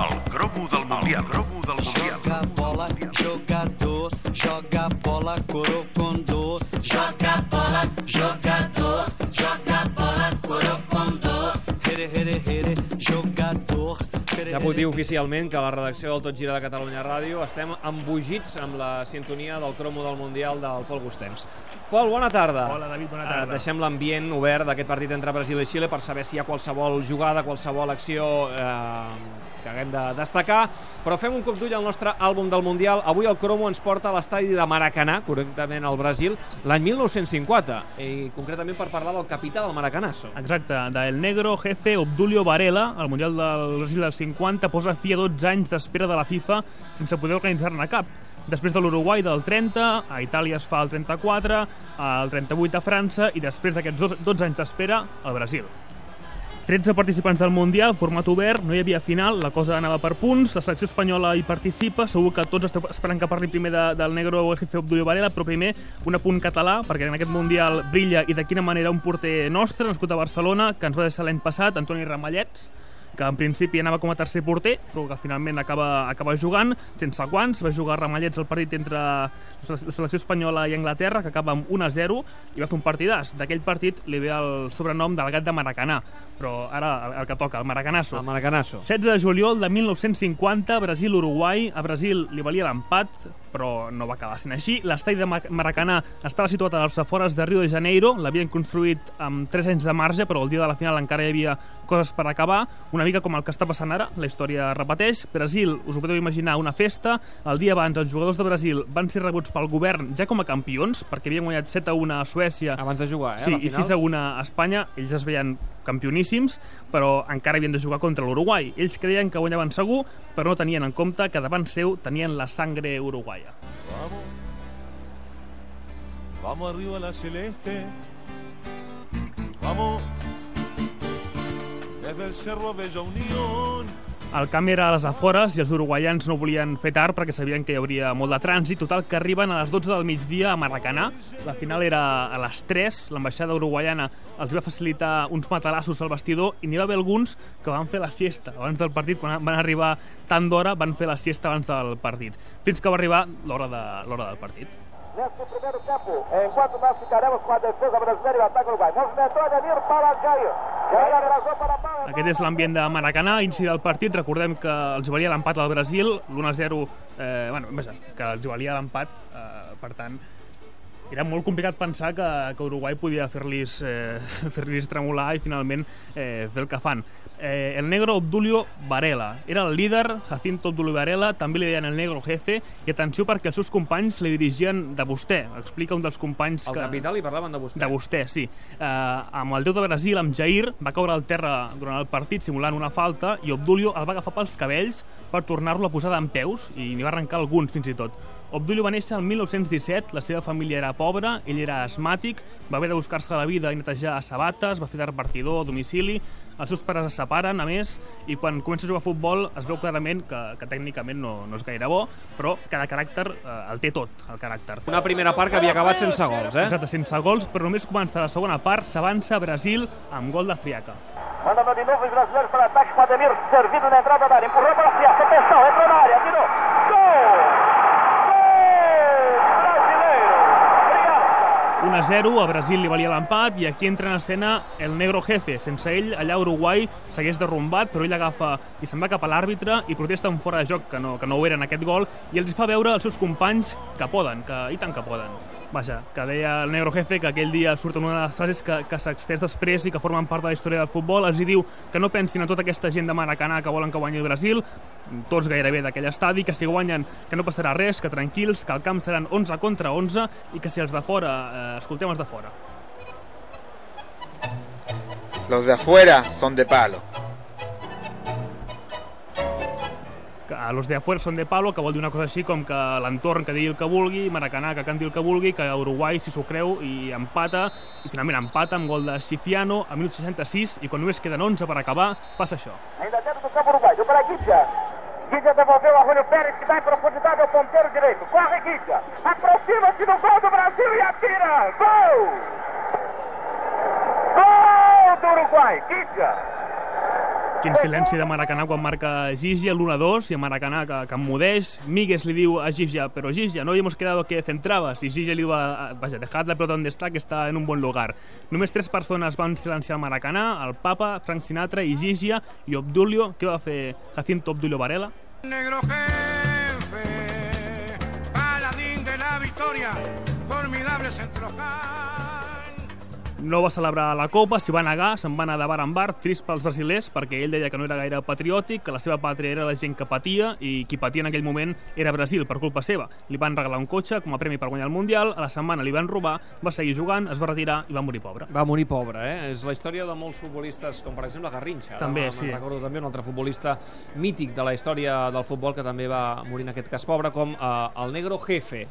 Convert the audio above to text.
El cromo del Mundial. El cromo del Mundial. Joga bola, jogador, joga bola, corocondô. Joga bola, jogador, joga bola, corocondô. Here, here, here, jogador. Ja puc dir oficialment que a la redacció del Tot Gira de Catalunya Ràdio estem embogits amb la sintonia del cromo del Mundial del Pol Gustems. Pol, bona tarda. Hola, David, bona Eh, tarda. deixem l'ambient obert d'aquest partit entre Brasil i Xile per saber si hi ha qualsevol jugada, qualsevol acció eh, que haguem de destacar, però fem un cop d'ull al nostre àlbum del Mundial. Avui el cromo ens porta a l'estadi de Maracanà, correctament al Brasil, l'any 1950, i concretament per parlar del capità del Maracanazo. Exacte, del negro jefe Obdulio Varela, al Mundial del Brasil del 50, posa fi a 12 anys d'espera de la FIFA sense poder organitzar-ne cap. Després de l'Uruguai del 30, a Itàlia es fa el 34, el 38 a França i després d'aquests dos- 12 anys d'espera, al Brasil. 13 participants del Mundial, format obert, no hi havia final, la cosa anava per punts, la selecció espanyola hi participa, segur que tots esteu esperant que parli primer de, del negro jefe Obdulio Varela, però primer un apunt català, perquè en aquest Mundial brilla i de quina manera un porter nostre, nascut a Barcelona, que ens va deixar l'any passat, Antoni Ramallets, que en principi anava com a tercer porter, però que finalment acaba, acaba jugant, sense guants, va jugar Ramallets el partit entre la selecció espanyola i Anglaterra, que acaba amb 1-0, i va fer un partidàs. D'aquell partit li ve el sobrenom del gat de Maracanà, però ara el, el que toca, el Maracanazo. El Maracanazo. 16 de juliol de 1950, Brasil-Uruguai. A Brasil li valia l'empat, però no va acabar sent així. L'estadi de Ma- Maracanà estava situat a les afores de Rio de Janeiro. L'havien construït amb 3 anys de marge, però el dia de la final encara hi havia coses per acabar. Una mica com el que està passant ara, la història repeteix. Brasil, us ho podeu imaginar, una festa. El dia abans, els jugadors de Brasil van ser rebuts pel govern ja com a campions, perquè havien guanyat 7 a 1 a Suècia Abans de jugar, eh, Sí, i final. 6 a 1 a Espanya. Ells es veien campioníssims, però encara havien de jugar contra l'Uruguai. Ells creien que guanyaven segur, però no tenien en compte que davant seu tenien la sangre uruguaia. Vamos. Vamos arriba la celeste. Vamos. Desde el cerro Bella Unión. El camp era a les afores i els uruguaians no volien fer tard perquè sabien que hi hauria molt de trànsit. Total, que arriben a les 12 del migdia a Maracanà. La final era a les 3. L'ambaixada uruguaiana els va facilitar uns matalassos al vestidor i n'hi va haver alguns que van fer la siesta abans del partit. Quan van arribar tant d'hora, van fer la siesta abans del partit. Fins que va arribar l'hora de, del partit. Nesse primeiro tempo, enquanto nós ficaremos com a defesa brasileira e o ataque uruguai. Movimentou Ademir para Jair. Aquest és l'ambient de Maracanà, inici del partit. Recordem que els valia l'empat al Brasil, l'1-0, eh, bueno, que els valia l'empat, eh, per tant, era molt complicat pensar que, que Uruguai podia fer-los eh, fer tremolar i finalment eh, fer el que fan. Eh, el negro Obdulio Varela era el líder, Jacinto Obdulio Varela, també li deien el negro jefe, i atenció perquè els seus companys li dirigien de vostè. Explica un dels companys El que... capital li parlaven de vostè. De vostè, sí. Uh, amb el déu de Brasil, amb Jair, va caure al terra durant el partit simulant una falta i Obdulio el va agafar pels cabells per tornar-lo a posar d'en peus i n'hi va arrencar alguns fins i tot. Obdulio va néixer el 1917, la seva família era pobra, ell era asmàtic, va haver de buscar-se la vida i netejar sabates, va fer de repartidor a domicili, els seus pares es separen, a més, i quan comença a jugar a futbol es veu clarament que, que tècnicament no, no és gaire bo, però cada caràcter eh, el té tot, el caràcter. Una primera part que havia acabat sense gols, eh? Exacte, sense gols, però només comença la segona part, s'avança Brasil amb gol de Friaca. Mandando de novo os brasileiros para ataque com Ademir. Servido na entrada da área. Empurrou para a Fiesta. Atenção, entrou na área. Atirou. Gol! Gol brasileiro. Criança. 1-0, a Brasil li valia l'empat i aquí entra en escena el negro jefe. Sense ell, allà a Uruguai s'hagués derrumbat, però ell agafa i se'n va cap a l'àrbitre i protesta un fora de joc que no, que no ho era en aquest gol i els fa veure als seus companys que poden, que i tant que poden. Vaja, que deia el negro jefe que aquell dia surt una de les frases que, que s'extès després i que formen part de la història del futbol. Els hi diu que no pensin en tota aquesta gent de Maracanà que volen que guanyi el Brasil, tots gairebé d'aquell estadi, que si guanyen que no passarà res, que tranquils, que el camp seran 11 contra 11 i que si els de fora, eh, escoltem els de fora. Los de afuera son de palo. Que a los de afuera són de palo, que vol dir una cosa així com que l'entorn que digui el que vulgui, Maracanà que canti el que vulgui, que Uruguai si s'ho creu i empata, i finalment empata amb gol de Cifiano a minut 66 i quan només queden 11 per acabar, passa això. Ainda dentro do campo uruguai. Deu para Guidia. Guidia devolveu a Rúlio Pérez, que dá em profundidade ao ponteiro direito. Corre Guidia. Aproxima-se do gol do Brasil e atira. Gol! Gol do Uruguai. Guidia. Quin silenci de Maracanà quan marca Gigia l'1-2 i a Maracanà que, que emmudeix. Migues li diu a Gigia, però Gigia, no hemos quedado que centrabas. I Gigia li diu, a, vaja, dejad la pelota donde está, que está en un buen lugar. Només tres persones van silenciar el Maracanà, el Papa, Frank Sinatra i Gigia, i Obdulio. Què va fer Jacinto Obdulio Varela? Negro jefe, paladín de la victoria, formidable centrocal. No va celebrar la Copa, s'hi va negar, se'n va anar de bar en bar, trist pels brasilers, perquè ell deia que no era gaire patriòtic, que la seva pàtria era la gent que patia, i qui patia en aquell moment era Brasil, per culpa seva. Li van regalar un cotxe com a premi per guanyar el Mundial, a la setmana li van robar, va seguir jugant, es va retirar i va morir pobre. Va morir pobre, eh? És la història de molts futbolistes, com per exemple Garrincha. També, me'n sí. recordo també un altre futbolista mític de la història del futbol que també va morir en aquest cas pobre, com eh, el Negro Jefe.